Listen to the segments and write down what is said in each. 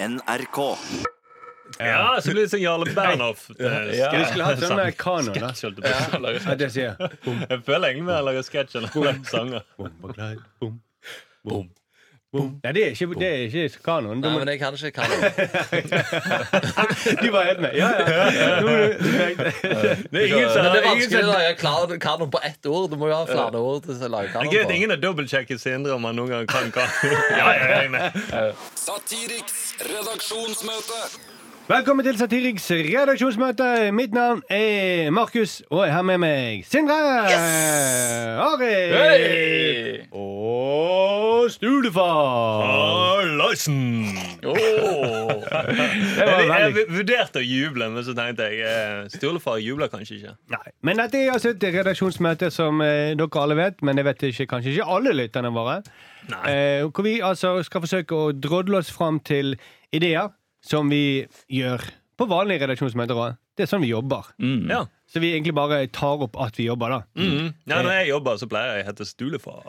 NRK. Ja, så blir det sånn Jarle Bernhoft. eh, Ja. Vi skulle hatt sånn kanon. Ja, det sier jeg. Jeg føler egentlig vi har lager sketsj eller sanger. bom, bom, bom, bom, bom. Nei, det er ikke, det er ikke kanon. Nei, men jeg kan ikke kanon. du var helt med. Ja, ja. Det er ingen som, Men det er vanskelig å lage kanon på ett ord. Du må jo ha flere ord til å lage kanon er på. ingen har dobbeltsjekket Sindre om han noen gang kan kanon. Ja, ja, med. Satiriks redaksjonsmøte. Velkommen til Satiriks redaksjonsmøte. Mitt navn er Markus, og jeg har med meg Sindre, Arild Hey! og Stulefar. Larsen! Oh. Det var Jeg, jeg vurderte å juble, men så tenkte jeg Stulefar jubler kanskje ikke. Nei, Men dette er altså et redaksjonsmøte som eh, dere alle vet, men jeg vet ikke, kanskje ikke alle lytterne våre. Nei. Eh, hvor vi altså skal forsøke å drodle oss fram til ideer som vi gjør på vanlige redaksjonsmøter òg. Det er sånn vi jobber. Ja. Så vi egentlig bare tar opp at vi jobber, da. Mm. ja, Når jeg jobber, så pleier jeg å hete Stulefar.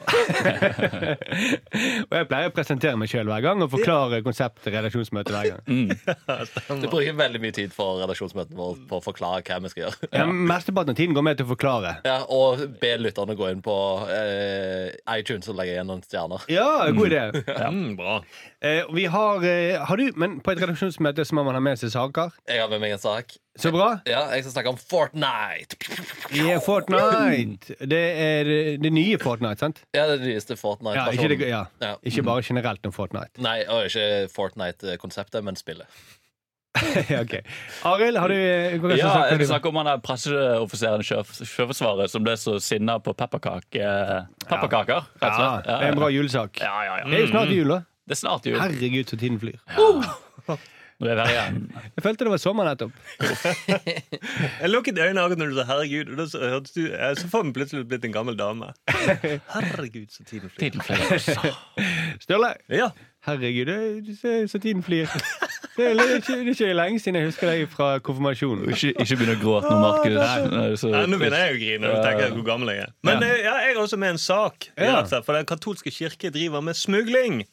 Og jeg pleier å presentere meg sjøl hver gang og forklare konseptet redaksjonsmøte hver gang. Du bruker veldig mye tid for redaksjonsmøtene våre på å forklare hva vi skal gjøre. Ja, Mesteparten av tiden går med til å forklare. Ja, og be lytterne gå inn på eh, iTunes og legge igjen noen stjerner. Ja, god idé. Mm, bra. Eh, vi har, eh, har du, men på et redaksjonsmøte så må man ha med seg saker. Jeg har med meg en sak. Så bra. Ja, Jeg skal snakke om Fortnite. Yeah, Fortnite. Det er det nye Fortnite, sant? Ja, det nyeste Ja, ikke, det, ja. Ja. ikke bare generelt om Fortnite. Nei, og ikke Fortnite-konseptet, men spillet. Ja, ok. Arild, har du eh, hva Ja, jeg vil snakker om han der presseoffiseren i Sjøforsvaret som ble så sinna på pepperkake, eh, pepperkaker. Rett og Ja, slett. det er en bra julesak. Ja, ja, ja. Det er jo snart jul, da. Det er snart jul. Herregud, så tiden flyr. Nå er vi er igjen. Jeg følte det var sommer nettopp. Jeg lukket øynene akkurat når du sa 'herregud'. Og da så, hørtes du, så får vi plutselig blitt en gammel dame. Herregud, så tiden flyr. Tiden flyr. Sturle, Ja. herregud, så, så tiden flyr. Det er, ikke, det er ikke lenge siden jeg husker deg fra konfirmasjonen. Ikke, ikke begynne å gråte nå, Markus. Nei, nå begynner jeg å grine når tenker jeg hvor gammel jeg er. Men Ja. eh, ja, jeg er også med en sak. Ja. For Den katolske kirke driver med smugling.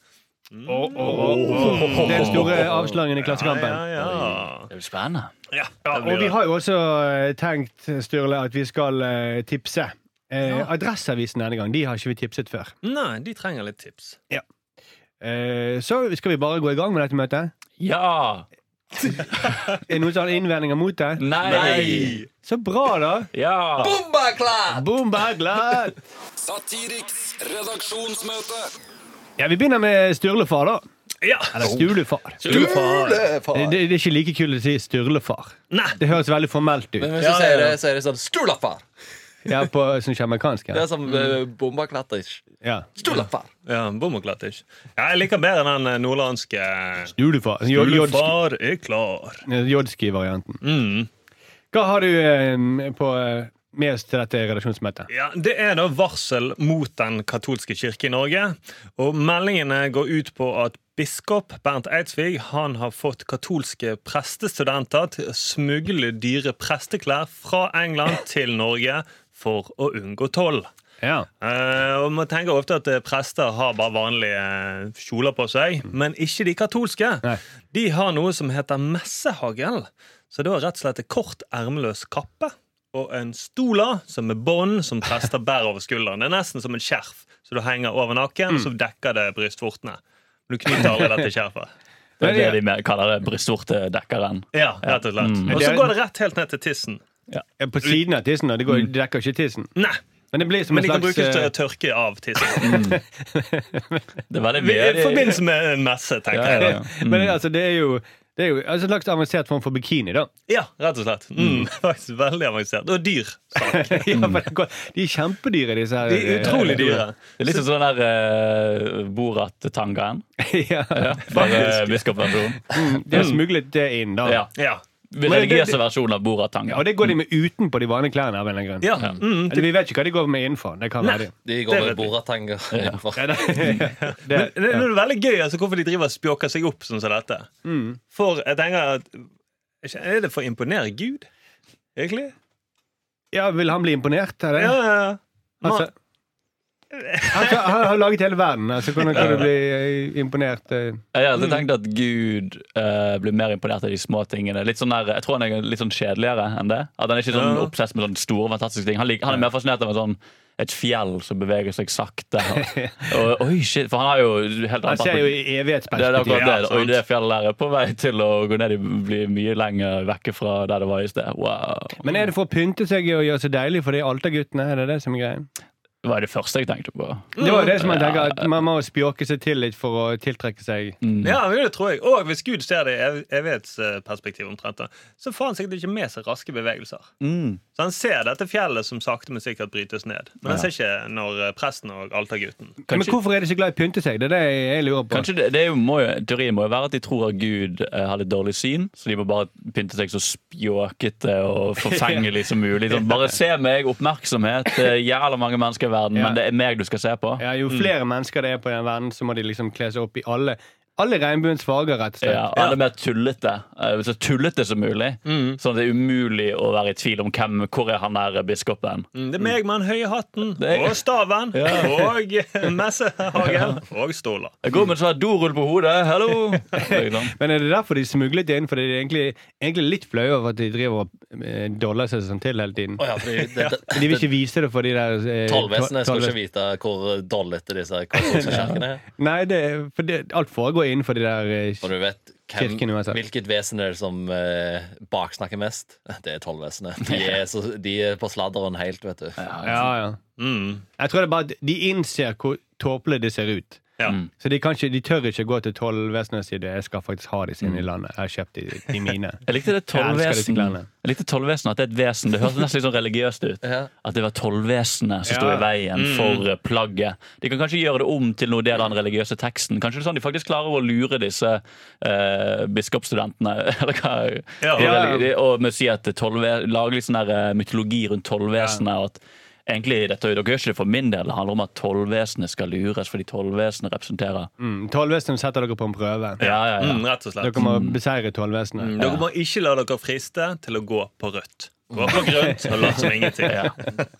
Det er den store avslangen i Klassekampen. Ja, ja, Det er jo spennende. ja. Ja, og vi har jo også eh, tenkt, Sturle, at vi skal eh, tipse. Eh, Adresseavisen denne gang, de har ikke vi tipset før. Nei, de trenger litt tips. Eh, så skal vi bare gå i gang med dette møtet. Ja! Er det noen som har innvendinger mot det? Nei! Så bra, da! Ja! Bomba klar! Boom, bad. Satiriks redaksjonsmøte. Ja, vi begynner med Sturlefar, da. Ja. Eller Stulefar. Stulefar. Det, det, det er ikke like kult å si Sturlefar. Nei. Det høres veldig formelt ut. Men hvis du Ja, sier det, så er det sånn Stulafar. Ja, på sånn ikke Ja. Det er som uh, bombaklatterish. Ja. Stulafar. Ja, Bommerklattish. Ja, jeg liker bedre den eh, nordlandske Stulefar. Stulefar er klar. Jodski-varianten. Mm. Hva har du eh, på, eh, med oss til dette redaksjonsmøtet? Ja, Det er da varsel mot den katolske kirke i Norge. Og Meldingene går ut på at biskop Bernt Eidsvig han har fått katolske prestestudenter til å smugle dyre presteklær fra England til Norge for å unngå toll. Ja. Uh, og Man tenker ofte at eh, prester har bare vanlige eh, kjoler på seg, men ikke de katolske. Nei. De har noe som heter messehagel. Så det var rett og slett kort ermeløs kappe og en stola som er bånd som prester bærer over skulderen. Det er nesten som en skjerf, så du henger over nakken, og så dekker det brystvortene. Men du knyter aldri dette skjerfet. Det er det de kaller det brystvortedekkeren. Ja, rett og slett. Mm. Og så går det rett helt ned til tissen. Ja, På siden av tissen. Det, går, det dekker ikke tissen. Nei, Men det blir som men en de kan slags brukes til eh, å tørke av tissen. Det var det I forbindelse med en messe, tenker Ja, jeg. ja, da. ja. Men altså, det er jo det er jo altså, en slags avansert form for bikini, da. Ja, rett og slett. Mm, faktisk Veldig avansert. Og dyr ja, for det går, de er kjempedyre, disse her. De er utrolig eh, dyre. Det er litt sånn den der uh, Borat-tangaen. ja. Bare biskopversjon. Mm, De har smuglet det inn, da. Ja. Ja. Det- Religiøse versjonen av Borat-tanga. Og det går de med utenpå de vanlige klærne. av en eller annen grunn ja. Mm, Eller, Vi vet ikke hva de går med innenfor. Det kan være de. De går med boratanger innenfor. Ja, det, det, det, det er veldig gøy altså, hvorfor de driver og spjåker seg opp sånn som dette. mm. For jeg tenker at Er det for å imponere Gud? Egentlig? ja, vil han bli imponert av det? Ja, ja, ja. Altså, Han, har laget hele verden, altså hvordan kan du bli eh, imponert? eh? Jeg har tenkt at Gud uh, blir mer imponert av de små tingene. Litt sånn der, jeg tror han er litt sånn kjedeligere enn det. At Han er ikke sånn obsess med sånne store, fantastiske ting. Han, lik, han er mer fascinert av en sånn, et fjell som beveger seg sakte. Og, oi, shit, For han har jo helt Han ser jo i Det er evighetsperspektiv. Ja, det. Oi, det fjellet der er på vei til å gå ned i bli mye lenger vekke fra der det var i sted. Wow. Men er det for å pynte seg og gjøre seg deilig for de alterguttene? Er det det som er greien? Det var det første jeg tenkte på. Det var det som jeg tenker at Man må spjåke seg til litt for å tiltrekke seg Ja, det tror jeg. Og hvis Gud ser det i ev- evighetsperspektiv omtrent, så får han sikkert ikke med seg raske bevegelser. Mm. Så han ser dette fjellet som sakte, men sikkert brytes ned. Men han ser ikke når eh, presten og altergutten Men hvorfor er de så glad i å pynte seg? Det er det jeg lurer på. Kanskje det, det er jo, må jo, Teorien må jo være at de tror at Gud eh, har litt dårlig syn, så de må bare pynte seg så spjåkete og forfengelig som mulig. Sånn, bare se meg, oppmerksomhet. Er jævla mange mennesker i verden, Ja. men det er meg du skal se på. Ja, jo flere mennesker det er på den verden, så må de liksom kle seg opp i alle Alle regnbuens farger, rett og slett. Ja, alle er mer tullete. eh, Så tullete som mulig. Sånn at det er umulig å være i tvil om hvem, hvor er han der biskopen. Mm, Det er meg med den høye hatten er- og staven og messehagen og stoler. Jeg går med en sånn dorull på hodet. Hallo! Liksom. Men er det derfor de smuglet inn? Fordi de er egentlig, egentlig litt flaue over at de driver og eh, doller seg sånn til hele tiden. Oh, ja, fordi det, det, De vil ikke vise det for de der eh, Tollvesenet skal ikke vite hvor dollete disse katolske er. Nei, det, for det, alt foregår innenfor de der eh, Og du vet hvem, uansett. hvilket vesen er det som eh, baksnakker mest? Det er tollvesenet. De er, så, de er på sladderen helt, vet du. Ja, ja. Mm. Jeg tror det er bare at de innser hvor tåpelig det ser ut. Ja. Mm. Så de, ikke, de tør ikke gå til tollvesenet og si. Jeg skal faktisk ha disse inne i landet. Jeg har kjøpt de, de mine. Jeg likte det tollvesenet. Jeg likte tollvesenet at det er et vesen. Det hørtes nesten litt sånn religiøst ut. At det var tollvesenet som sto i veien for eh, plagget. De kan kanskje gjøre det om til noe del av den religiøse teksten. Kanskje det er sånn de faktisk klarer å lure disse eh, biskopstudentene Eller hva? Ja. og, Og med å si at tolve, lage litt sånn eh, mytologi rundt tollvesenet. og at Egentlig, dette, det for min del. Det handler om at tollvesenet skal lures, fordi tollvesenet representerer Mm. Tollvesenet setter dere på en prøve. Ja, ja, ja. Mm, rett og slett. Dere må beseire tollvesenet. Mm, Dere må ikke la dere friste til å gå på rødt. Gå på grønt og lat som ingenting.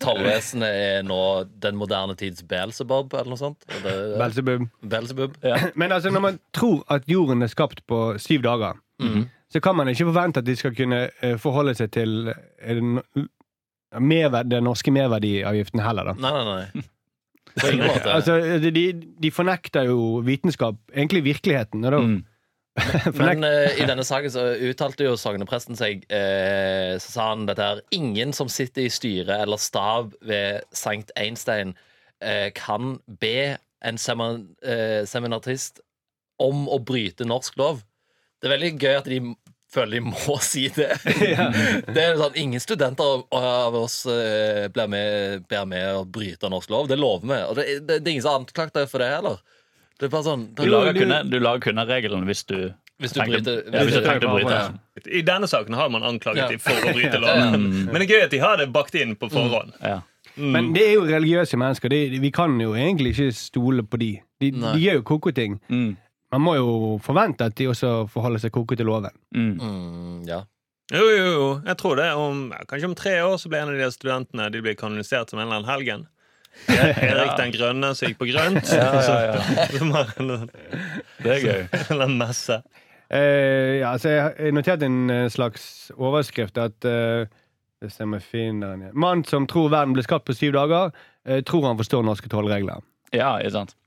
Tollvesenet er nå den moderne tids Beelzebub, eller noe sånt. Belsebub. Belzebub. Beelzebub. Men altså, når man tror at jorden er skapt på syv dager, så kan man ikke forvente at de skal kunne eh, forholde seg til eh, merverd, den norske merverdiavgiften heller, da. Nei, nei, nei. På ingen måte. Altså, de, de fornekter jo vitenskap, egentlig virkeligheten. Og da, Mm. Men uh, i denne saken så uttalte jo sognepresten seg uh, Så sa han dette her Ingen som sitter i styret eller stav ved Sankt Einstein uh, kan be en semin eh, seminarist om å bryte norsk lov. Det er veldig gøy at de føler de må si det. Det er sånn, Ingen studenter av, av oss eh, blir med, ber med å bryte norsk lov. Det lover vi. Og det, det, det er ingen som har deg for det heller. Det er bare sånn Du lager kunne, du lager kun regelen hvis du Hvis du tenker bryter- ja, hvis du tenker du å bryte. Ja. I denne saken har man anklaget Ja. dem for å bryte loven. Men det er gøy at de har det bakt inn på forhånd. Ja. Men det er jo religiøse mennesker. De, vi kan jo egentlig ikke stole på de. De, de gjør jo koko-ting. Mm. Man må jo forvente at de også forholder seg koko til loven. Mm. Mm, ja. Jo, jo, jo. Jeg tror det. Om, ja, kanskje om tre år så blir en av de studentene De blir kanonisert som en eller annen helgen. Erik den grønne som gikk på grønt. Ja, ja, ja. Det er gøy. eller annen messe. Eh, ja, altså jeg har notert en eh, slags overskrift at eh, Det ser jeg finner den igjen. Mann som tror verden ble skapt på syv dager, eh, tror han forstår norske tollregler. Ja, ikke sant.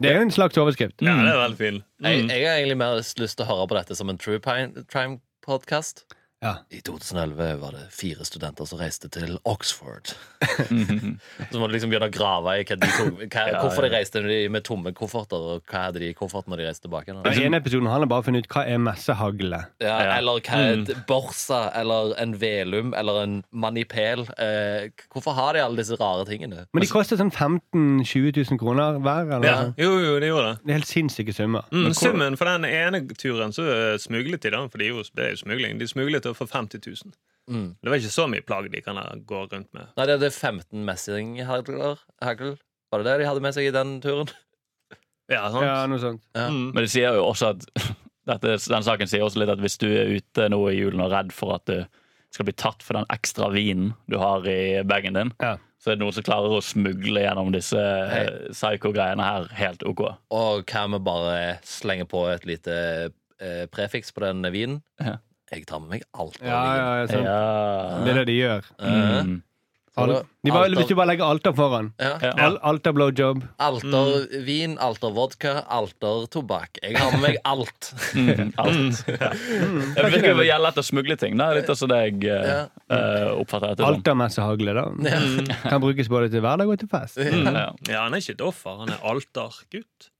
Det er jo en slags overskrift. Ja, det er veldig fin. Jeg, Mm. jeg har egentlig mer lyst til å høre på dette som en true crime-podkast. Ja. I 2011 var det fire studenter som reiste til Oxford. Så må du liksom begynne å grave i hva de tok, hva, Ja, hvorfor de ja. reiste med tomme kofferter, og hva hadde de i kofferten når de reiste tilbake. Den ene episoden handler bare om å finne ut hva er messehagle. Ja, Ja. eller hva er et Borsa, eller en Velum, eller en Manipel. Eh, hvorfor har de alle disse rare tingene? Men de koster sånn 15 000-20 000 kroner hver. Eller? Ja, jo, jo, det gjorde det. Det er helt sinnssyke summer. Mm, summen for den ene turen så smuglet de, da, for det er jo smugling. De smuglet det for 50 000. Mm. Det var ikke så mye plagg de kan gå rundt med. Nei, det er 15 messinghagler. Hagl. Var det det de hadde med seg i den turen? Ja, sant? Ja, noe sånt. Ja. Mm. Men det sier jo også at dette, Den saken sier også litt at hvis du er ute nå i julen og redd for at du skal bli tatt for den ekstra vinen du har i bagen din, Ja. Så er det noen som klarer å smugle gjennom disse hey. psycho-greiene her. Helt OK. Og hva med bare slenger på et lite eh, prefiks på den vinen? Ja. Jeg tar med meg alt av Ja, vin. ja, ja, sant. Ja. Det er det de gjør. Eh, Mm. så Al da- de bare, alter- hvis du bare legge alter foran. ja. Ja. Al alter blowjob. Alter vin, alter vodka, alter tobakk. Jeg har med meg alt. Mm, alt. Ja. Jeg virker å gjelder etter smugleting. Det er litt sånn det jeg eh, eh, oppfatter det som. Altermessehagle, da. Kan brukes både til hverdag og til fest. Mm, ja. Ja, han er ikke et offer, han er altergutt.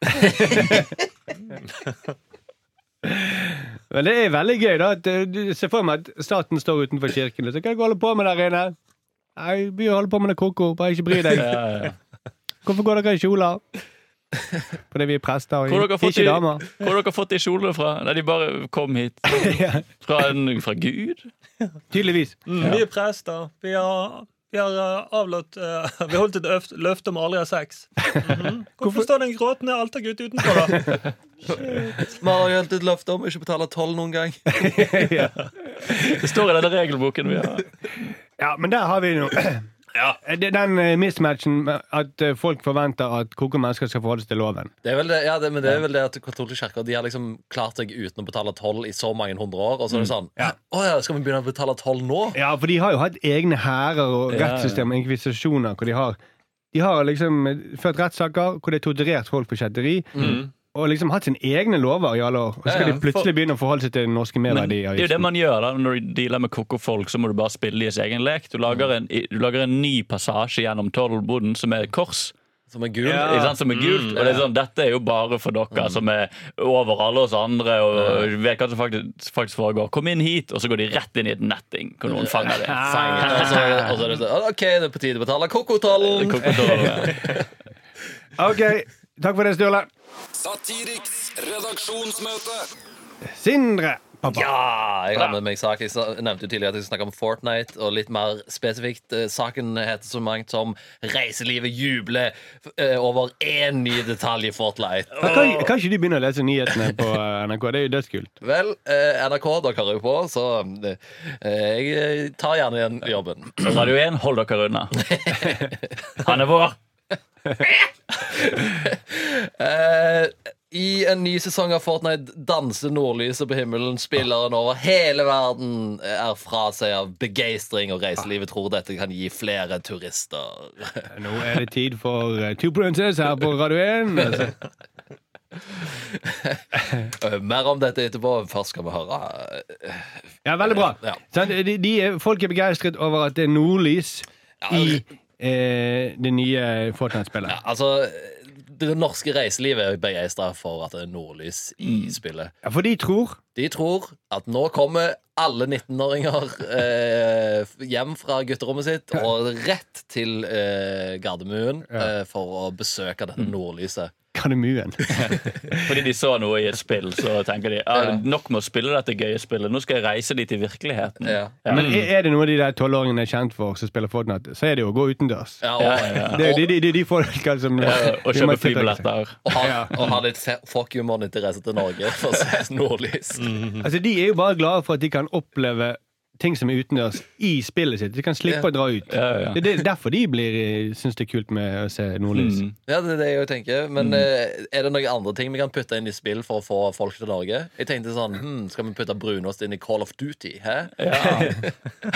Men det er veldig gøy, da. At, du ser for meg at staten står utenfor kirken. Så hva holder du på med der inne? Nei, vi holder på med det koko. Bare ikke bry deg. Ja, ja. Hvorfor går dere i kjoler? Fordi vi er prester, Hvor dere ikke damer. Hvor har dere fått de kjolene fra? Nei, de bare kom hit. Fra, en, fra Gud? tydeligvis. Mm, Vi er prester. Vi har, vi har eh, avlått uh, Vi holdt et øft, løfte om å aldri ha sex. Mhm. Hvorfor står det en gråtende altergutt utenfor, da? Vi har holdt et løfte om å ikke betale toll noen gang. Det står i denne regelboken vi har. Ja, men der har vi noe. Det- Den eh, mismatchen at eh, folk forventer at koke mennesker skal forholde seg til loven. Det er vel det, ja, det, men det er vel det at katolske kirker De har liksom klart seg uten å betale toll i så mange hundre år. Og så er det sånn Å ja, skal vi begynne å betale toll nå? Ja, for de har jo hatt egne hærer og Ja, ja. rettssystem og inkvisisjoner hvor de har De har liksom eh, ført rettssaker hvor de har torturert folk på kjetteri. Og liksom hatt sine egne lover i alle år. Og så skal Ja, ja. de plutselig begynne å forholde seg til den norske Men det er jo det man gjør da Når du dealer med koko-folk, så må du bare spille deres egen lek. Du lager en, du lager en ny passasje gjennom tollboden som er kors. Som er gult. Ja. Som er gult. Og det er sånn, Dette er jo bare for dere som er over alle oss andre og vet hva som faktisk, faktisk foregår. Kom inn hit, og så går de rett inn i et netting hvor noen fanger det. Og så, og så er det sånn OK, det er på tide å betale kokotollen. Ok, takk for det, Sturle. Satiriks redaksjonsmøte. Sindre, pappa. Ja, jeg har med meg sak. Jeg nevnte jo tidligere at jeg skal snakke om Fortnite, og litt mer spesifikt. eh, Saken heter så mangt som 'Reiselivet jubler eh, over én ny detalj i Fortnite'. Kan, kan ikke du begynne å lese nyhetene på eh, NRK? Det er jo dødskult. Vel, NRK, dere hører jo på, så jeg tar gjerne igjen jobben. Radio 1, hold dere unna. Han er vår. Eh, I en ny sesong av Fortnite danser nordlyset på himmelen. Spilleren over hele verden er fra seg av begeistring, og reiselivet tror dette kan gi flere turister. Nå er det tid for eh, Two Princess her på Radio 1. Altså, Eh, Mer om dette etterpå. Først skal vi høre Ja, veldig bra. Ja. De, de, folk er begeistret over at det er nordlys i eh, det nye Fortnite-spillet. ja, Altså, det norske reiselivet er begeistra for at det er nordlys i spillet. Ja, for de tror De tror at nå kommer alle 19-åringer eh, hjem fra gutterommet sitt og rett til eh, Gardermuen eh, for å besøke dette nordlyset. Gardermuen. Fordi de så noe i et spill, så tenker de ja, nok med å spille dette gøye spillet. Nå skal jeg reise dit i virkeligheten. Ja. Ja. Men er det noe de der tolvåringene er kjent for som spiller Fortnite, så er det jo å gå utendørs. Ja, og. Det er jo de, de, de, de folka som Ja, Og kjøpe flybilletter. og, ha, og ha litt fuck you-money til reise til Norge for å se nordlys. Altså, de er jo bare glade for at de kan oppleve ting som er utendørs, i spillet sitt. De kan slippe å dra ut. Ja, ja. Det er derfor de blir syns det er kult med å se nordlys. Mm. Ja, det er det jeg tenker. Men mm. er det noen andre ting vi kan putte inn i spill for å få folk til Norge? Jeg tenkte sånn, hm, Skal vi putte brunost inn i Call of Duty? Hæ? Ja.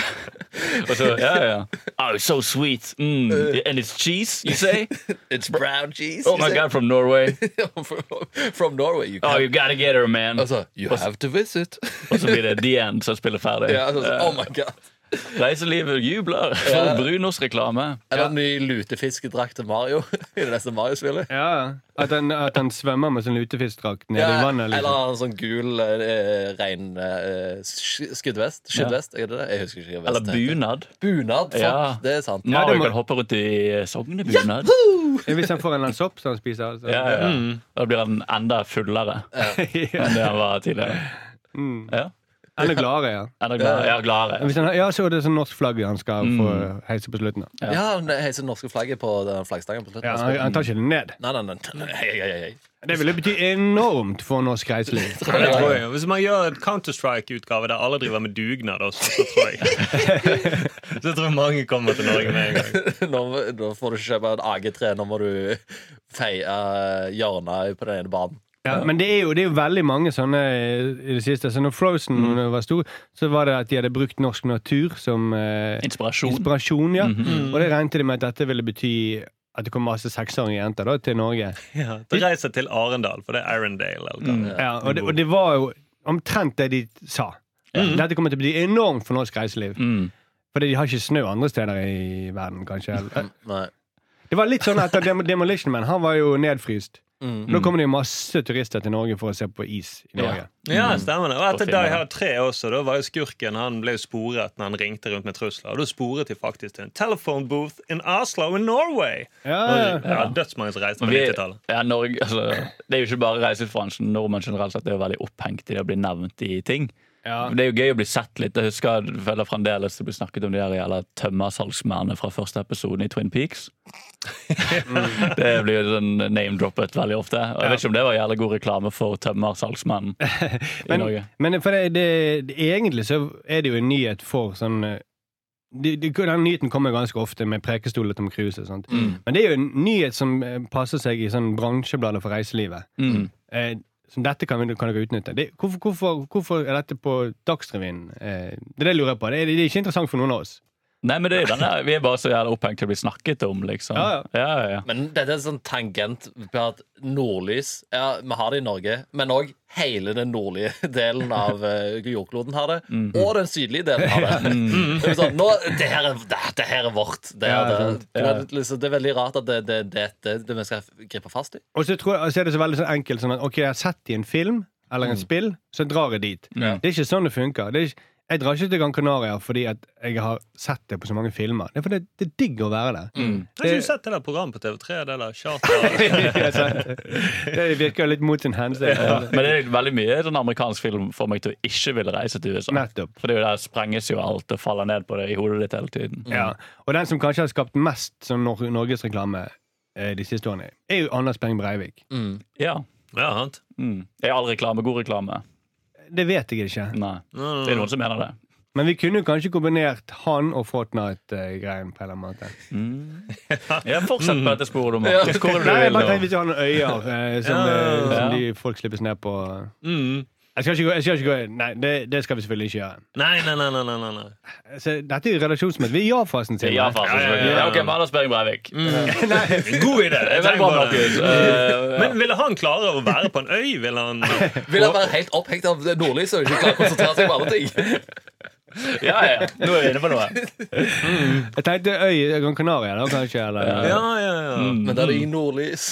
Og så, ja, ja. Oh, so sweet. Mm. And it's cheese, you say? It's brown cheese. Oh my god, from Norway. From Norway. You Oh, you gotta get her, man. Altså, you have to visit. Og så blir det The End som spiller ferdig. Ja, altså, oh my god Reiselivet jubler for Brunos reklame Eller en ny lutefiskedrakt til Mario i det neste Mario-spillet? Ja, at han, at han svømmer med sånn lutefiskdrakt nede i vannet. Eller Liksom. en sånn gul eh, rein eh, skuddvest. skuddvest. ja. er det det? Jeg husker ikke vest, Eller bunad. Bunad, fuck, Ja. det er sant. Mario må- kan hoppe rundt i sognebunad. Hvis han får en eller sopp som han spiser. Altså. Ja, ja. Da blir han enda fullere enn det han var tidligere. Mm. Ja. Enda Glare, ja. Eller glare, Ja, glare. Hvis han, ja, så er det sånn norsk flagg han skal Mm. få heise på slutten. da. Ja, han heiser det norske flagget på den flaggstangen på slutten. Ja, han, han tar ikke den ned. Nei, nei, nei, nei, hei, hei, hei. Det ville bety enormt for norsk reiseliv. Ja, det tror jeg. Hvis man gjør en Counter-Strike-utgave der alle driver med dugnad, også, så tror jeg Så tror jeg mange kommer til Norge med en gang. Nå, nå får du ikke kjøpe en AG3, nå må du feie hjørnet på den ene banen. Ja, men det er, jo, det er jo veldig mange sånne i det siste. Så når Frozen Mm. var stor, så var det at de hadde brukt norsk natur som eh, Inspirasjon. inspirasjon. ja. Mhm. Og det regnet de med at dette ville bety at det kom masse seksårige jenter da, til Norge. Ja, De reiser til Arendal, for det er Arendale. Mm. Ja, og, det, og det var jo omtrent det de sa. Dette kommer til å bli enormt for norsk reiseliv. Mm. Fordi de har ikke snø andre steder i verden, kanskje. Nei. Det var litt sånn etter Demolition Man. Han var jo nedfryst. Mm. Nå kommer det jo masse turister til Norge for å se på is i Norge. Ja, stemmer det. Og etter Die. Hard 3 også, da var jo skurken Han ble sporet når han ringte rundt med trusler. Og da sporet de faktisk til en telephone booth in Oslo in Norway. Ja, ja. ja, Dødsmange som reiste på 90-tallet. Ja, Norge, altså, det er jo ikke bare reisebransjen. Nordmenn generelt sett er jo veldig opphengt i det å bli nevnt i ting. Ja. Det er jo gøy å bli sett litt. Jeg husker vel fremdeles det blir snakket om de der jævla tømmersalgsmennene fra første episode i Twin Peaks. det blir jo sånn name-droppet veldig ofte. Og jeg vet ikke om det var jævlig god reklame for tømmersalgsmannen i Norge. men for det, det, egentlig så er det jo en nyhet for sånn eh, de, de, Den nyheten kommer ganske ofte med Prekestol og Tom Cruise. Mm. Men det er jo en nyhet som eh, passer seg i sånn bransjeblader for reiselivet. Mm. Eh, som dette kan, kan dere utnytte. Det, hvorfor, hvorfor, hvorfor er dette på Dagsrevyen? Eh, det er det jeg lurer på. Det er, det er ikke interessant for noen av oss. Nei, men det er jo denne, Vi er bare så jævla opphengt til å bli snakket om, liksom. Ja, ja. Ja. Men dette er en sånn tangent på at nordlys Ja, vi har det i Norge, men òg hele den nordlige delen av eh, jordkloden har det. Mm. Og den sydlige delen har det. Det er sånn, nå, det, her er, det, det her er vårt. Det er, Ja, det, sant. det, er liksom, det er veldig rart at det er det, det, det, det vi skal gripe fast i. Og så, tror jeg, så er det så veldig sånn enkelt sånn at ok, jeg har sett i en film eller en spill, så drar jeg dit. Ja. Det er ikke sånn det funker. Det er ikke, jeg drar ikke til Gran Canaria fordi at jeg har sett det på så mange filmer. Det er fordi det er digg å være der. Har ikke du sett det der programmet på TV3? Det der charter? Det virker litt mot sin hensikt. Men det er veldig mye sånn amerikansk film for meg til å ikke ville reise til USA. Nettopp. For det er jo der sprenges jo alt og faller ned på det i hodet ditt hele tiden. Ja. Og den som kanskje har skapt mest sånn Nor norgesreklame eh, de siste årene, er jo Anders Behring Breivik. Mm. Ja. Ja, sant. Mm. Er all reklame god reklame? Det vet jeg ikke. Nei. Det er noen som mener det. Men vi kunne kanskje kombinert han og Fortnite-greien på en eller annen måte. Mm. Ja, Fortsett på dette sporet, du, er Nei, jeg bare nå? tenkte hvis vi har noen øyer eh, som, Ja. eh, som de folk slippes ned på. Mm. Jeg skal ikke gå, jeg skal ikke gå Nei, det, det skal vi selvfølgelig ikke gjøre. Nei, nei, nei. nei, nei, nei. Så, dette er jo redaksjonsmøte. Vi er i ja-fasen. Simen. Ja, ja, ja, Ja, ok, men da spør jeg Breivik. God idé! Det er veldig bra, Markus. Eh, Men ville han klare å være på en øy? Ville han Vil han være helt opphengt av nordlyset og ikke klare å konsentrere seg om andre ting? Ja, ja. Nå er vi inne på noe. Jeg tenkte øy Gran Canaria, da, kanskje. Eller, Ja, ja, ja. Mm. Men da er det i nordlys.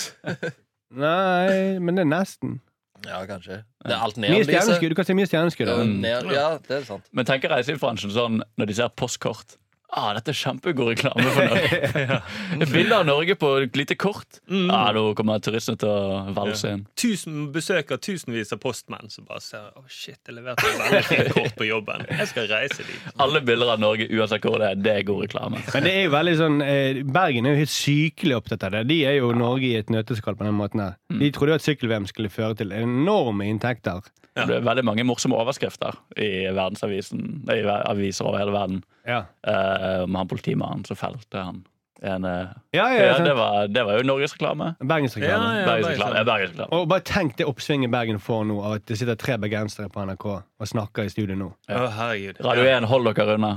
Nei, men det er nesten. Ja, kanskje. Det er alt Mye neonlyset. Du kan se mye stjerneskudd. Ja, Ja, det er sant. Men tenk reiselivsbransjen sånn når de ser postkort Ah, dette er kjempegod reklame for Norge. Et bilde av Norge på et lite kort. Ah, Nå kommer turistene til å valse inn. Tusen besøker tusenvis av postmenn som bare ser Å shit, jeg leverte et veldig fint kort på jobben. Jeg skal reise dit. Alle bilder av Norge, uansett hvor det er, det er god reklame. Men det er jo veldig sånn eh, Bergen er jo helt sykelig opptatt av det. De er jo Norge i et nøtteskall på den måten her. De trodde jo at sykkel-VM skulle føre til enorme inntekter. Det ble veldig mange morsomme overskrifter i verdensavisen, i aviser over hele verden. Ja, Uh, om han politimannen som felte han. En, eh, ja, ja, ja, det, var, det var jo norgesreklame. Bergensreklame. Ja, ja. Bergensreklame. Ja, Bergensreklame. Og bare tenk det oppsvinget Bergen får nå, av at det sitter tre bergensere på NRK og snakker i studio nå. Å. Radio 1, hold dere unna.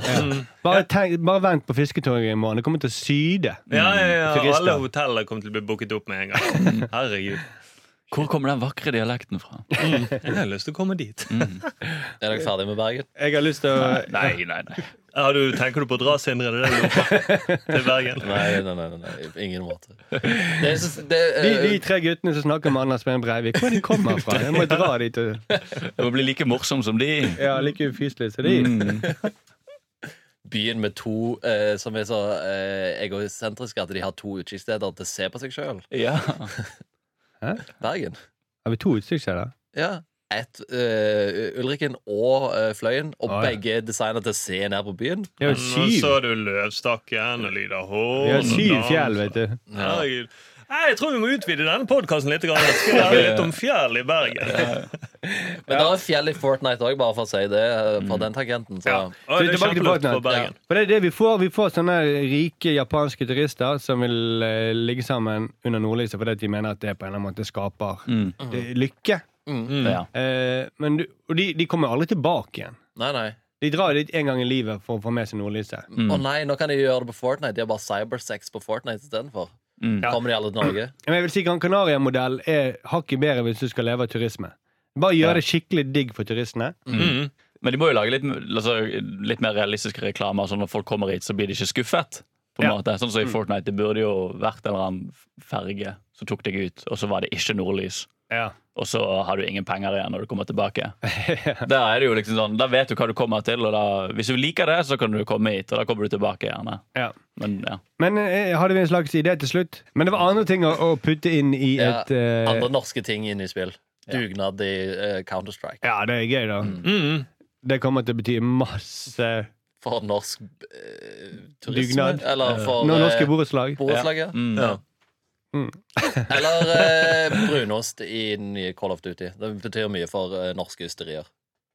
Bare, tenk, bare vent på Fisketorget i morgen. Det kommer til å syde. Ja, ja, ja. Alle hoteller kommer til å bli booket opp med en gang. Herregud. Hvor kommer den vakre dialekten fra? Jeg har lyst til å komme dit. Er dere ferdig med Bergen? Jeg har lyst til å Nei, nei, nei. Ja, du, tenker du på å dra, Sindre? Det er det du lurer på? Til Bergen? Nei, nei, nei, nei, på ingen måte. Det er, det det, de, de tre guttene som snakker med Anders Behn Breivik, hvor de kommer fra? Jeg må dra dit. Og, Det må bli like morsom som de. ja, like ufyselig som de. Mm. byen med to eh, som er så eh, egosentriske at de har to utkikksteder til å se på seg sjøl. Ja. Bergen. Har vi to utsiktssteder? Ja. Et, uh, Ulriken og uh, Fløyen, og Ah, ja. begge er designet til å se ned på byen. Det Men syv. Nå syv. så du Løvstakken og Lyder Horn. Vi har syv fjell, vet du. Herregud. Nei, Jeg tror vi må utvide denne podkasten litt. grann. Jeg skal lære litt om fjell i Bergen. Men det er fjell i Fortnite òg, bare for å si det. eh, Fra den tangenten. Så. Ja. Det er på Bergen. For det er det vi får. Vi får sånne rike japanske turister som vil eh, ligge sammen under nordlyset fordi de mener at det på en eller annen måte skaper Mm. det, lykke. Mm. Ja. Eh, men du, og de, de kommer aldri tilbake igjen. Nei, nei. De drar dit en gang i livet for å få med seg nordlyset. Mm. Å nei, nå kan de gjøre det på Fortnite. De har bare cybersex på Fortnite istedenfor. Mm. Kommer de alle til Norge? Men jeg vil si Gran Canaria-modell er hakket bedre hvis du skal leve av turisme. Bare gjør Ja. det skikkelig digg for turistene. Mm. Men de må jo lage litt, altså, litt mer realistiske reklamer, sånn når folk kommer hit, så blir de ikke skuffet. På en Ja. måte. Sånn som i Fortnite, Det burde jo vært en eller annen ferge som tok deg ut, og så var det ikke nordlys. Ja. Og så har du ingen penger igjen når du kommer tilbake. Der er det jo liksom sånn, da vet du hva du kommer til, og da, hvis du liker det, så kan du komme hit. Og da kommer du tilbake gjerne. Ja. Men ja. Men eh, hadde vi en slags idé til slutt? Men det var andre ting å, å putte inn i Ja, et eh, Andre norske ting inn i spill. Dugnad i eh, Counter-Strike. Ja, det er gøy, da. Mm. Det kommer til å bety masse For norsk eh, turisme. Dugnad. Eller for eh, norske borettslag. borettslag. Ja. Mm. Ja. Eller eh, brunost i den nye Call of Duty. Det betyr mye for eh, norske ysterier.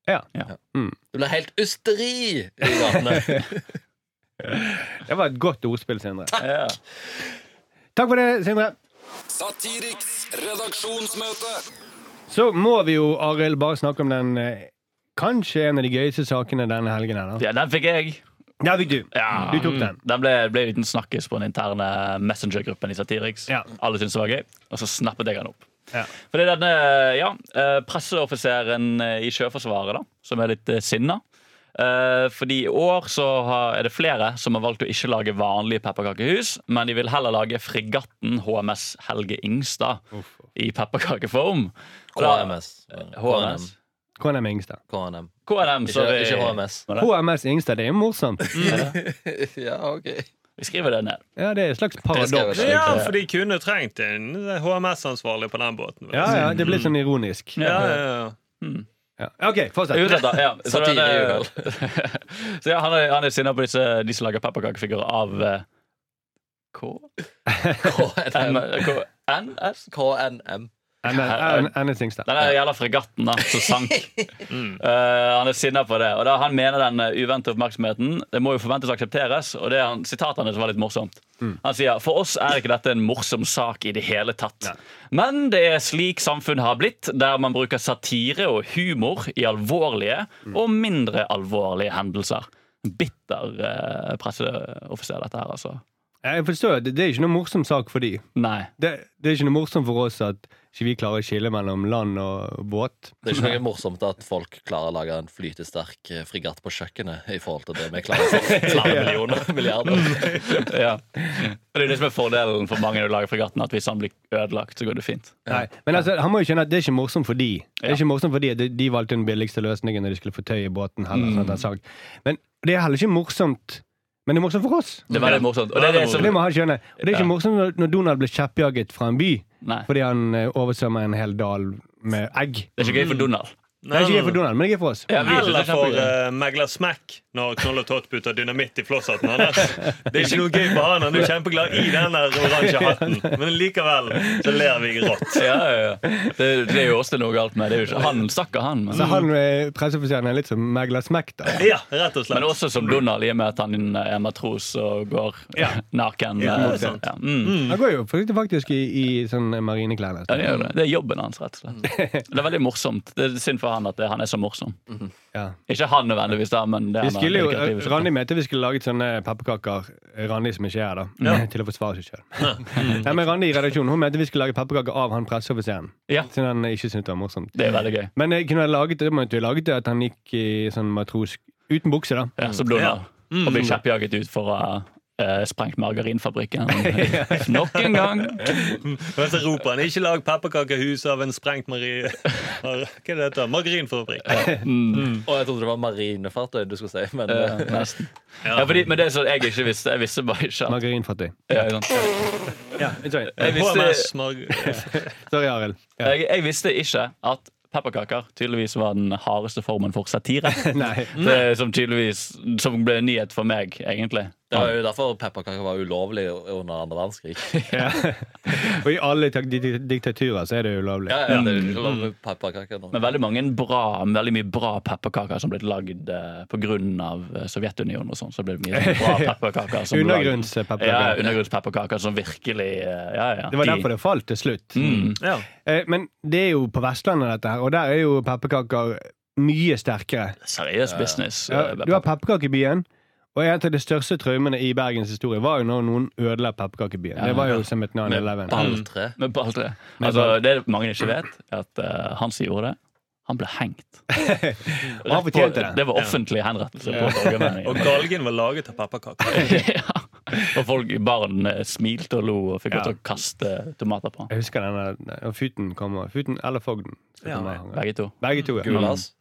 Ja. Ja. Mm. Det blir helt ysteri i gatene. Det var et godt ordspill, Sindre. Ja. Takk for det, Sindre. Satiriks redaksjonsmøte. Så må vi jo, Arild, bare snakke om den eh, kanskje en av de gøyeste sakene denne helgen. her da. ja, den fikk jeg. Ja, du. Ja. Du tok den. Den ble, ble en liten snakkis på den interne Messenger-gruppen i Satiriks. Ja. Alle syntes det var gøy, og så snappet jeg den opp. Ja. Fordi denne ja, eh, presseoffiseren eh, i Sjøforsvaret, da, som er litt eh, sinna. Eh, fordi i år så er det flere som har valgt å ikke lage vanlige pepperkakehus, men de vil heller lage fregatten HMS Helge Ingstad i pepperkakeform. KMS. HMS. KNM Ingstad. KNM. KNM, Ikke, sorry. ikke HMS. HMS Ingstad, det er jo morsomt. ja, ok. Vi skriver det ned. Ja, det er et slags paradoks. Ja, for de kunne trengt en HMS-ansvarlig på den båten. Ja, ja, det blir sånn ironisk. ja, ja, ja. Ja. OK, fortsett. Ja. Så det. Så ja, han er, han er sinna på disse, de som lager pepperkakefigurer av uh, K? KNM. M, KNM. NS Ingstad. Den der jævla fregatten da, som sank. Eh, han er sinna på det. Og da Han mener den uh, uventede oppmerksomheten Det må jo forventes å aksepteres. Og det er han, sitatene som var litt morsomt. Han sier for oss er ikke dette en morsom sak i det hele tatt. Men det er slik samfunnet har blitt, der man bruker satire og humor i alvorlige og mindre alvorlige hendelser. Bitter uh, presseoffiser, dette her, altså. Jeg forstår, det, det er ikke noe morsom sak for de. Nei. Det, det er ikke noe morsomt for oss at ikke vi klarer å skille mellom land og båt. Det er ikke noe morsomt at folk klarer å lage en flytesterk frigatt fregatt på kjøkkenet i forhold til det vi klarer for flere millioner milliarder. ja. Og Det er det som er fordelen for mange når du lager fregatten, at hvis han blir ødelagt, så går det fint. Nei. Men altså, han må jo skjønne at det er ikke morsomt for de. Det er ikke morsomt for de de- valgte den billigste løsningen når de skulle få tøy i båten. Heller, sånn at han sank. Men det er heller ikke morsomt Men det er morsomt for oss. Det er veldig morsomt. Og det er det som det må han skjønne. Og det er ikke Ja. morsomt når- når Donald blir kjeppjaget fra en by Nei, fordi han eh, oversvømmer en hel dal med egg. det er ikke gøy for Donald. Det er ikke gøy for Donald, men det er gøy for oss. Ja, Eller er for uh, megler Smack når Knoll og Tott putter dynamitt i flosshatten hans. Det er ikke noe gøy for han. Han er jo kjempeglad i den oransje hatten, men likevel så ler vi rått. Ja, ja, ja. Det, det er jo også noe galt med. Det er jo ikke, han stakkar, han. Men, Så han eh, presseoffiseren er litt som megler Smack, da. Ja, rett og slett. men også som Donald, i og med at han er matros og går Ja. naken. Ja, eh, det er sant. Ja, mm. Han går jo faktisk, i, i sånn marineklær. Ja, det, det. det er jobben hans, rett og slett. Det er veldig morsomt. Det er synd for han at det, han er så morsom. Ja. Ikke han nødvendigvis, da, men det Vi jo. Randi mente vi skulle laget sånne pepperkaker Randi som ikke er her, da til å forsvare seg sjøl. ja, men Randi i redaksjonen Hun mente vi skulle lage pepperkaker av han presseoffiseren. Ja. Siden han ikke syntes det var morsomt. Det er veldig gøy. Men jeg kunne laget det, måtte vi laget det at han gikk i sånn matros uten bukse, da. Ja, som Mm. Og blir kjeppjaget ut for å ha eh, sprengt margarinfabrikken nok en gang. Men så roper han 'ikke lag pepperkakehus av en sprengt mari... Hva er det heter? Margarinfabrikk. Og jeg trodde det var marinefartøy du skulle si. Men eh, nesten. Ja, fordi, men det er sånn jeg ikke visste. Jeg visste bare ikke at Margarinfattig. ja. Ja, sorry. Jeg visste, Sorry, Arild. Ja. jeg, jeg visste ikke at pepperkaker tydeligvis var den hardeste formen for satire. Nei. Det, som tydeligvis Som ble nyhet for meg, egentlig. Det var jo derfor pepperkaker var ulovlig under andre verdenskrig. Ja. Og i alle diktaturer så er det ulovlig. Ja, ja, det er lov med pepperkaker nå. Men veldig mange bra, veldig mye bra pepperkaker som ble lagd eh, av eh, Sovjetunionen og sånn. Så ble det mye bra pepperkaker. som. Undergrunnspepperkaker. Ja, undergrunnspepperkaker som virkelig eh, Ja, ja. Det var derfor det falt til slutt. Mm. Ja. Eh, Men det er jo på Vestlandet, dette her, og der er jo pepperkaker mye sterkere. Seriøs business. Ja, du har pepperkakebyen, og et av de største traumene i Bergens historie var jo når noen ødela pepperkakebyen. Ja, Det var jo ja. som et 9-11. Balltre. Med balltre. Altså, det mange ikke vet, er at uh, han som gjorde det, han ble hengt. Han fortjente det. Det var offentlig henrettelse på Og galgen var laget av pepperkaker. ja. Og folk, barn eh, smilte og lo og fikk lov til å kaste tomater på. Jeg husker denne Futen kommer. Futen eller Fogden. Ja. Begge to. Begge to. ja. Gulas.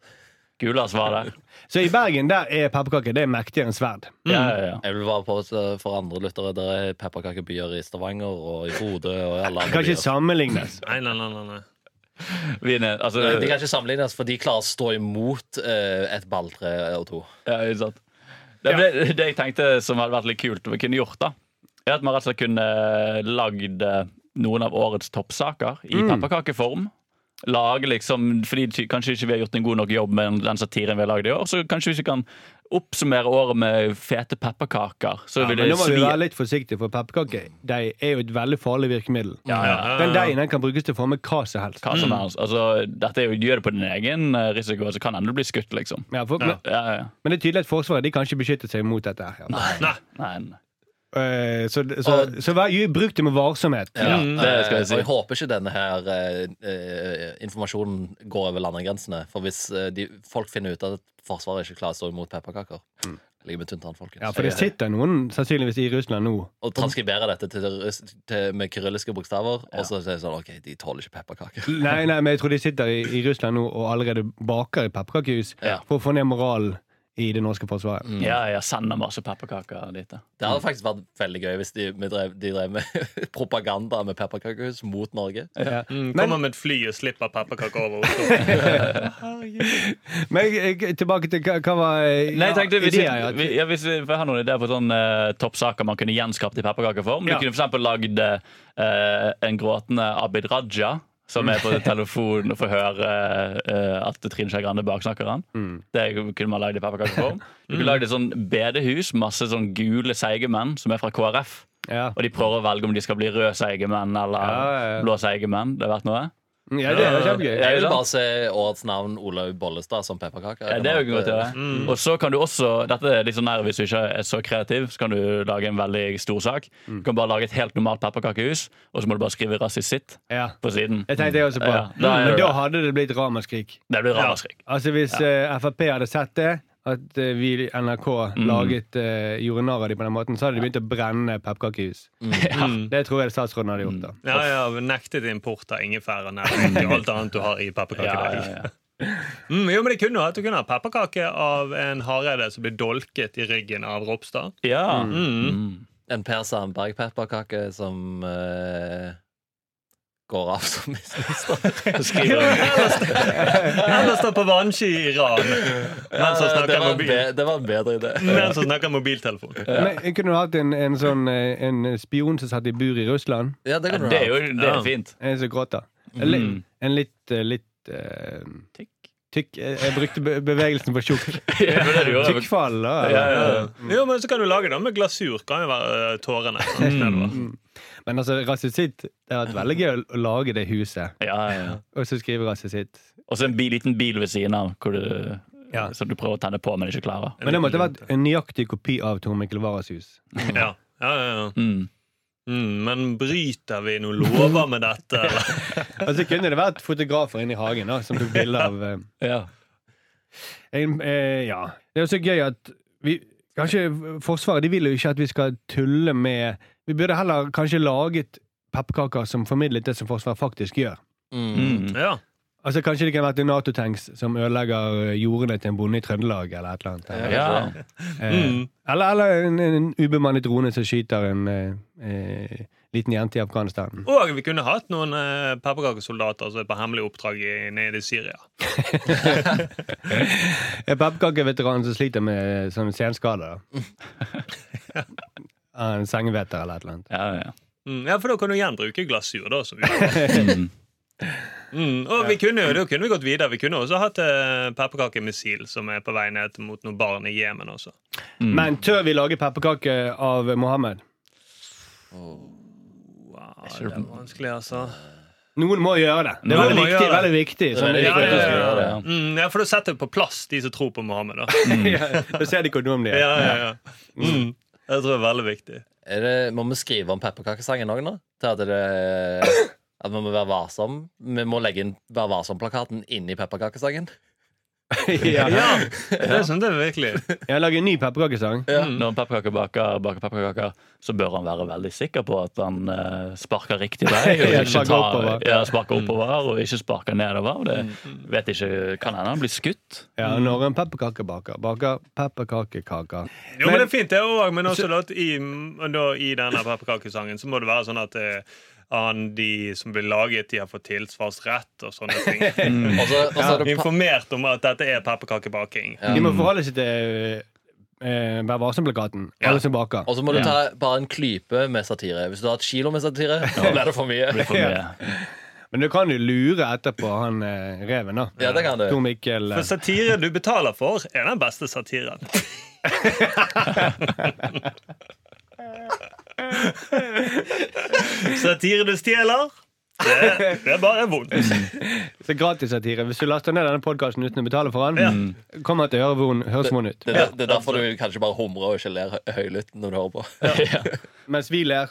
Gulas var der. Så i Bergen der er pepperkaker det er mektigere enn sverd. Ja, ja, ja. Jeg vil bare på for andre lyttere. Det er pepperkakebyer i Stavanger og i Bodø og alle Det andre kan ikke byer. sammenlignes. Nei, nei, nei, nei. Vi er ned- altså, De kan ikke sammenlignes, for de klarer å stå imot eh, et balltre og to. Ja, ikke sant. Det, ble, det jeg tenkte som hadde vært litt kult vi kunne gjort, da, er at man rett og slett kunne lagd eh, noen av årets toppsaker i pepperkakeform. Lage liksom, fordi Kanskje ikke vi har gjort en god nok jobb med den satiren vi har lagd i år. Så kanskje vi ikke kan oppsummere året med fete pepperkaker. Så Ja, vil men nå må vi svi være litt forsiktige, for pepperkaker er jo et veldig farlig virkemiddel. ja, ja. Den deigen kan brukes til å forme hva som helst. Hva som helst. Altså, dette er jo, gjør det på din egen eh, risiko, så kan hende du blir skutt, liksom. Ja, for, men, Ja, ja, ja. men det er tydelig at Forsvaret de kan ikke beskytte seg mot dette. Ja. Nei. Nei, nei. Eh, så så, så vær, bruk det med varsomhet. Ja, Mm, det skal jeg si. Og jeg håper ikke denne her eh, eh, informasjonen går over landegrensene. For hvis eh, de, folk finner ut at Forsvaret ikke klarer å stå imot pepperkaker Ligger med tynntann, folkens. Mm. Ja, for det sitter noen sannsynligvis i Russland nå. Og transkriberer dette til, til, med kyrilliske bokstaver, og så sier de sånn OK, de tåler ikke pepperkaker. Nei, nei, men jeg tror de sitter i, i Russland nå og allerede baker i pepperkakehus Ja. for å få ned moralen i det norske forsvaret. Ja, jeg sender masse pepperkaker dit. ja. Det hadde faktisk vært veldig gøy hvis de, drev, de drev med propaganda med pepperkakehus mot Norge. Ja. Mm, Men- kommer med et fly og slipper pepperkaker over Oslo. Men jeg, tilbake til hva, hva var eh, Nei, tenkte hvis, ideer, ja. vi, ja, hvis vi får ha noen ideer på sånne uh, toppsaker man kunne gjenskapt i pepperkakeform. Ja. Du kunne eksempel lagd uh, en gråtende Abid Raja. Som er på telefonen og får høre uh, at Trine Skei Grande baksnakker han. Mm. Det kunne man lagd i pepperkakeform. Du kunne lagd et sånn bedehus, masse sånn gule seige menn som er fra KrF. Ja. Og de prøver å velge om de skal bli røde seige menn eller Ja, ja, blå seige menn. Det har vært noe. Ja, det er kjempegøy. Jeg vil bare se årets navn Olaug Bollestad som pepperkake. Ja, det er jo godt å gjøre. Og så kan du også, dette er litt sånn nær hvis du ikke er så kreativ, så kan du lage en veldig stor sak. Du kan bare lage et helt normalt pepperkakehus, og så må du bare skrive 'rasisitt' sitt' Ja. på siden. Det tenkte jeg også på. Ja, da Men da hadde det blitt ramaskrik. Det blir ramaskrik. Altså Hvis eh, Frp hadde sett det, at eh, vi i NRK Mm. laget uh, gjorde narr av dem på den måten, så hadde de begynt å brenne pepperkakehus. Det tror jeg statsråden hadde gjort. da Ja, ja, Nektet import av ingefær og nærmest alt annet du har i Ja, pepperkakedeig. ja, ja. Mm, jo, men det kunne at du kunne ha pepperkake av en Hareide som blir dolket i ryggen av Ropstad. ja. Mm. Mm. En Per Sandberg-pepperkake som eh, går av som. Skriver Eller står på vannski i Iran mens han det, snakker, mobil, be, det var en bedre idé. mens han snakker mobiltelefon. Men jeg kunne hatt en, en sånn eh, En spion som satt i bur i Russland. Ja, det Ja, kan du det er ha. jo det er Ja. fint. En som gråter. En, li- Mm. en litt eh, litt uh, Tykk. Tykk Jeg brukte bevegelsen på tjukk. Ja, du. Tykkfall. Ja, ja, ja. Jo, men så kan du lage det med glasur. Kan jo være tårene. sånn, nedover. Men altså, rasisitt Det har vært veldig gøy å- lage det huset, Ja, ja, ja. og så skrive rasisitt. Og så en bi, liten bil ved siden av hvor du, Ja. som du prøver å tenne på, men ikke klarer. Men det måtte vært en nøyaktig kopi av Tor Mikkel Waras hus. Ja. Ja, ja, ja. Mm. Mm, men bryter vi noen lover med dette? Eller? Og så kunne det vært fotografer inne i hagen da, som tok bilder av eh, Ja. en, eh, Ja. Det er jo så gøy at vi Kanskje Forsvaret de vil jo ikke at vi skal tulle med Vi burde heller kanskje laget pepperkaker som formidlet det som Forsvaret faktisk gjør. Mm. Mm. Ja. Altså Kanskje det kan være Nato-tanks som ødelegger jordene til en bonde i Trøndelag, eller et eller annet. Ja. Eh, Mm. Eller, eller en, en ubemannet drone som skyter en, eh, eh, liten jente i Afghanistan. Og vi kunne hatt noen eh, pepperkakesoldater som er på hemmelig oppdrag i, nede i Syria. En pepperkakeveteran som sliter med sånne senskader. En sengeveter eller et eller annet. Ja, ja. Mm, ja, for da kan du igjen bruke glasur. da som vi Mm. mm, Og vi kunne jo, da kunne vi gått videre. Vi kunne også hatt uh, pepperkakemissil som er på vei ned mot noen barn i Jemen også. Mm. Men tør vi lage pepperkake av Mohammed? Wow, det er vanskelig, altså. Noen må gjøre det. Det er veldig viktig. det. Veldig viktig sånn. Ja, ja, ja. ja. Mm, ja, for da setter vi på plass de som tror på Mohammed. da. Ja, Da ser de hvor dum de er. Ja, ja, ja. Mm. Det tror jeg er veldig viktig. Er det, må vi skrive om pepperkakesangen òg nå? Til at det At vi må være varsom? Vi må legge inn Vær varsom-plakaten inni pepperkakesangen? Ja. Ja, det syns jeg virkelig. Jeg lager en ny pepperkakesang. Når en pepperkakebaker baker pepperkaker, så bør han være veldig sikker på at han uh, sparker riktig vei. Og ikke sparker tar, oppover. ja, sparker oppover og ikke sparker nedover. Det vet ikke, Kan hende han blir skutt. Ja, når en pepperkakebaker baker pepperkakekaker Jo, men det er fint, det òg. Men også så, at i, da, i denne pepperkakesangen så må det være sånn at eh, han, de som blir laget, de har fått tilsvarsrett og sånne ting. Og så og så er det Informert om at dette er pepperkakebaking. Ja. De må forholde seg til eh, Vær varsom-plakaten. Ja. Alle som baker. og så må du ta bare en klype med satire. Hvis du har et kilo med satire, da blir det for mye. Det for mye. Men du kan jo lure etterpå han eh, reven, da. Ja, det kan du. Tor Mikkel. For eh, satire du betaler for, er den beste satiren. Satire du stjeler, det, det er bare vondt. Så Gratissatire. Hvis du laster ned denne podkasten uten å betale for den, Ja. kommer til å høre vond, høres vond ut. Det, er- det er derfor du kanskje bare humrer og ikke ler hø- høylytt når du hører på. Ja. Mens vi ler.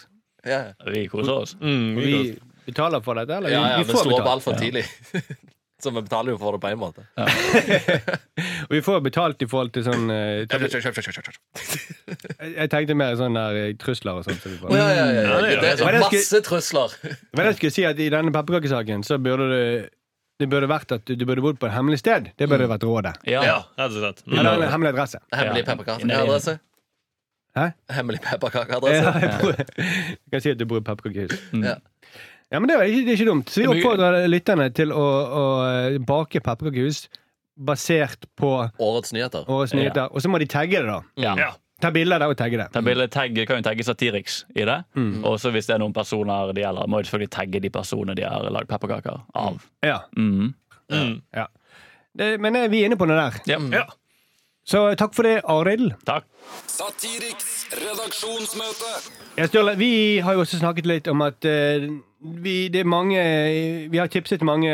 Ja, Vi koser oss. Mm, vi, vi betaler for dette, eller? ja, ja vi, Vi vi får står opp altfor tidlig. Så vi betaler jo for det på en måte. Og vi får betalt i forhold til sånn eh. Jeg tenkte mer sånn der eh, trusler og sånt. som vi får. Ja, ja, ja, ja. Ja, det er jeg masse trusler. Men jeg skulle si at I denne pepperkakesaken så burde det det burde vært at du, du burde bodd på et hemmelig sted. Det burde vært rådet. Ja. Ja, rett og slett. Mm. Eller en hemmelig adresse. Hemmelig pepperkakeadresse. Hæ? Hemmelig Ja, pepperkakeadresse. jeg, bor, jeg kan si at du bor i pepperkakehus. Ja. Ja, men det er, ikke, det er ikke dumt. Så vi oppfordrer lytterne til å, å eh, bake pepperkakehus basert på Årets nyheter. årets nyheter. Og så må de tagge det, da. Ja. Ja. Ta bilder der og tagge det. Ta bilder, tagge, kan jo tagge Satiriks i det. Mm. Og så hvis det er noen personer de gjelder, må de selvfølgelig tagge de personene de har lagd pepperkaker av. Ja. Mm. Mm. Det, men er vi er inne på noe der. Ja. Ja. Så takk for det, Arild. Takk. Satiriks redaksjonsmøte. Ja, Sturle, vi har jo også snakket litt om at eh, vi, det er mange, vi har tipset mange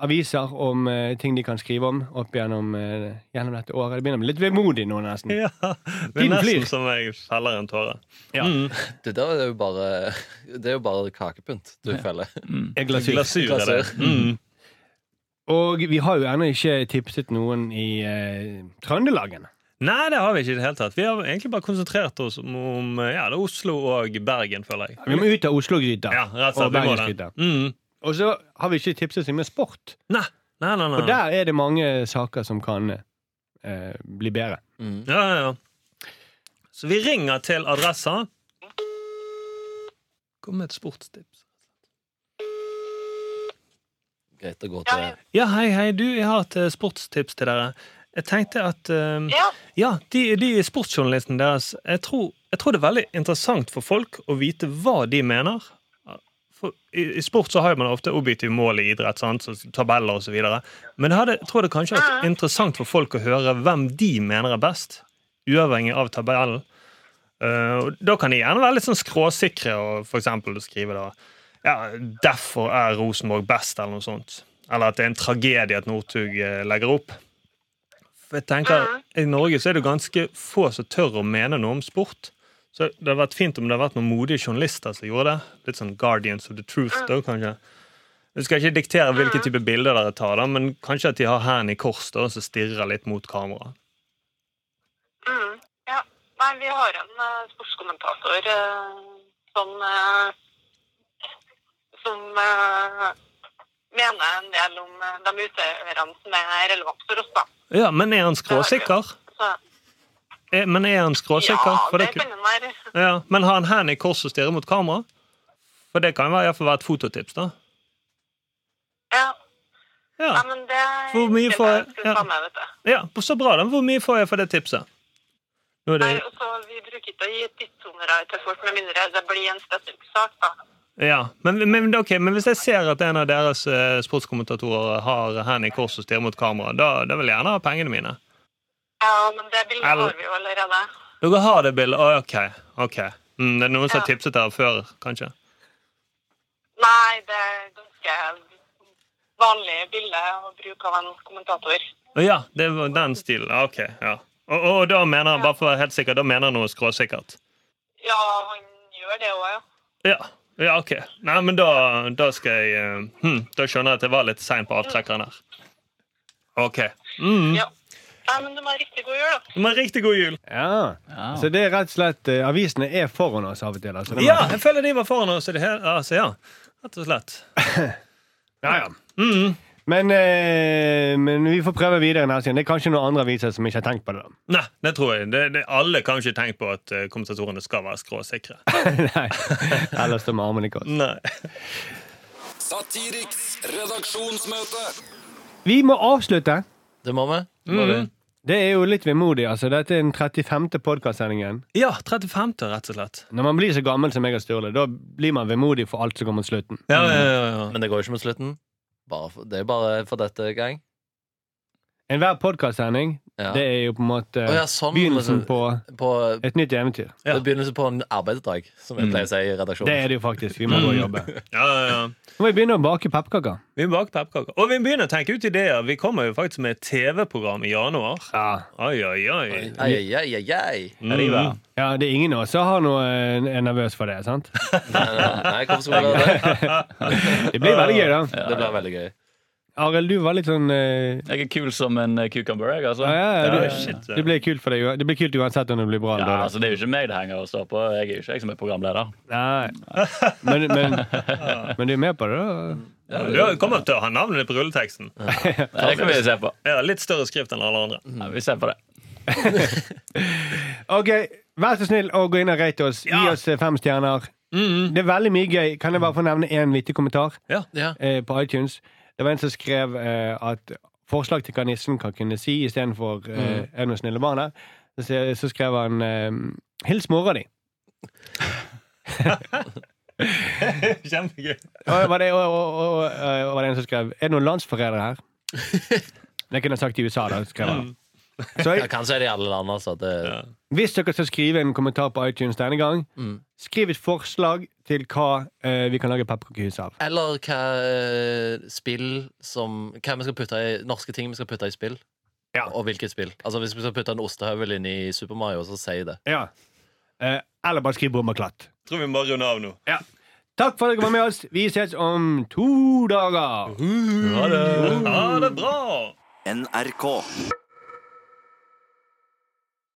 aviser om uh, ting de kan skrive om opp gjennom, uh, gjennom dette året. Det begynner å bli litt vemodig nå, nesten. Ja, det er flyr. nesten som jeg feller en tåre. Ja. Mm. Det der er jo bare Det er jo bare kakepynt du feller. Mm. glasur. Glasur er det. Mm. Og vi har jo ennå ikke tipset noen i uh, Trøndelagen. Nei, det har vi ikke i det hele tatt. Vi har egentlig bare konsentrert oss om, ja, det er Oslo og Bergen, føler jeg. Vi må ut av Oslo-gryta Ja, rett og og slett. Bergensgryta. Mm. Og så har vi ikke tipset så mye med sport. Nei, nei, nei. For nei. der er det mange saker som kan eh, bli bedre. Mm. Ja, ja, ja. Så vi ringer til adressa. Kom med et sportstips. Greit å gå til Ja, hei, hei. Du, jeg har et eh, sportstips til dere. Jeg tenkte at uh, Ja. Ja, de, de sportsjournalistene deres jeg tror, jeg tror det er veldig interessant for folk å vite hva de mener. For i, I sport så har man ofte objektive mål i idrett, sant? Så tabeller osv. Men jeg, hadde, tror det kanskje Mhm. interessant for folk å høre hvem de mener er best, uavhengig av tabellen. Uh, da kan de gjerne være litt sånn skråsikre og for eksempel skrive da ja, 'Derfor er Rosenborg best', eller noe sånt. Eller at det er en tragedie at Northug eh, legger opp. For jeg tenker, I Norge så er det ganske få som tør å mene noe om sport. Så det hadde vært fint om det hadde vært noen modige journalister som gjorde det. Litt sånn Guardians of the Truth, da, kanskje. Jeg skal ikke diktere hvilke type bilder dere tar, da, men kanskje at de har hendene i kors da, og så stirrer litt mot kameraet. Mm, ja. Nei, vi har en uh, sportskommentator uh, som uh, som mener en del om eh, de utøverne som er relevant for oss, da. Ja, Men er han skråsikker? Er, men er han skråsikker? ja, det kan han være. ja, men har han hendene i kors og stirrer mot kamera? For det kan i hvert fall være et fototips, da. Ja. Ja, ja, men det Hvor mye får jeg ja. med, vet du. ja Så bra, da. Hvor mye får jeg for det tipset? Det, Nei, også, Vi bruker ikke å gi tidshonorar til folk med mindre det blir en spesifikk sak. da. Ja. men, men, okay, men hvis jeg ser at en av deres eh, sportskommentatorer har hendene i kors og stirrer mot kamera, da, da vil jeg gjerne ha pengene mine. Ja, men det bildet har vi jo allerede. Dere har det bildet? Oh, ok. ok. Mm, det er noen som har tipset dere før, kanskje? Nei, det er ganske vanlig bilde å bruke av en kommentator. Å ja, det var den stilen. Ok, ja. Og, og, og da mener han, bare for å være helt sikker, da mener han noe skråsikkert? Ja, han gjør det òg, ja. Ja. Ja, ok. Nei, men da, da skal jeg eh, hm, Da skjønner jeg at jeg var litt sein på avtrekkeren her. OK. Mm. ja. Nei, men du må ha riktig god jul, da. Men riktig god jul. Ja. Ja. Så det er rett og slett eh, Avisene er foran oss av og til. Altså. Ja, jeg føler de var foran oss. i det hele- Altså, ja. Rett og slett. ja, ja. Mm. Men, eh, men vi får prøve videre neste siden. Det er kanskje noen andre aviser som ikke har tenkt på det. da. Nei, det tror jeg. Det, det, alle kan ikke tenke på at eh, kommentatorene skal være skråsikre. Nei. Eller stå med armene i kors. Nei. Satiriks redaksjonsmøte. Vi må avslutte. Det må vi. Mm. Det er jo litt vemodig. altså. Dette er den 35. podkastsendingen. Ja, 35., rett og slett. Når man blir så gammel som jeg og Sturle, da blir man vemodig for alt som går mot slutten. Ja, ja, ja, ja. Men det går jo ikke mot slutten. Bare det er bare for dette gang. Enhver podkastsending Ja. det er jo på en måte Å ja, sånn, begynnelsen på På, et nytt eventyr. Ja. Det er begynnelsen på en arbeidsdag, som vi Mm. pleier å si i redaksjonen. Det er det jo faktisk. Vi må gå og jobbe. ja, ja, ja. Nå må vi begynne å bake pappkaker. Vi baker pappkaker. Og vi begynner å tenke ut ideer. Vi kommer jo faktisk med et TV-program i januar. Ja. Oi, oi, oi. Ai, ai, ai, ai, ai. Mm. ja, det er ingen av oss som har noe eh, er nervøs for det. sant? Nei, nei, nei, hvorfor skulle vi være det? Det blir veldig gøy, da. Det blir veldig gøy. Arild, du var litt sånn eh, Jeg er kul som en eh, cucumber, jeg, altså. ja, ja, Ja, du, shit. Det blir kult for deg. Det blir kult uansett om det blir bra. Ja, da, da. altså, det er jo ikke meg det henger og står på. Jeg er jo ikke jeg som er programleder. Nei. Men, men, men du er med på det, da? Ja, du kommer til å ha navnet ditt på rulleteksten. Ja. det kan vi se på. Ja, litt større skrift enn alle andre. Ja, vi ser på det. OK, vær så snill og gå inn og rate oss. Gi Ja. oss eh, fem stjerner. Mm. Det er veldig mye gøy. Kan jeg bare få nevne én vittig kommentar Ja. eh, på iTunes? Det var en som skrev eh, at forslag til hva nissen kan kunne si istedenfor eh, Er du snille barn her? Så, så skrev han eh, Hils mora di. Kjempegøy. Og var det, og, og, og, og var det en som skrev Er det noen landsforrædere her? Det kunne jeg sagt i USA, da. skrev han. Så Ja, kanskje er det i alle land, altså. Det, Ja. Hvis dere skal skrive en kommentar på iTunes denne gang, Mm. skriv et forslag til hva eh, vi kan lage pepperkakehus av. Eller hva eh, spill som Hva vi skal putte i norske ting vi skal putte i spill. Ja. Og hvilket spill. Altså Hvis vi skal putte en ostehøvel inn i Super Mario, så si det. Ja. Eh, eller bare skriv og klatt. Tror vi må runde av nå. Ja. Takk for at dere var med oss. Vi ses om to dager. Ha det. Ha det bra. NRK.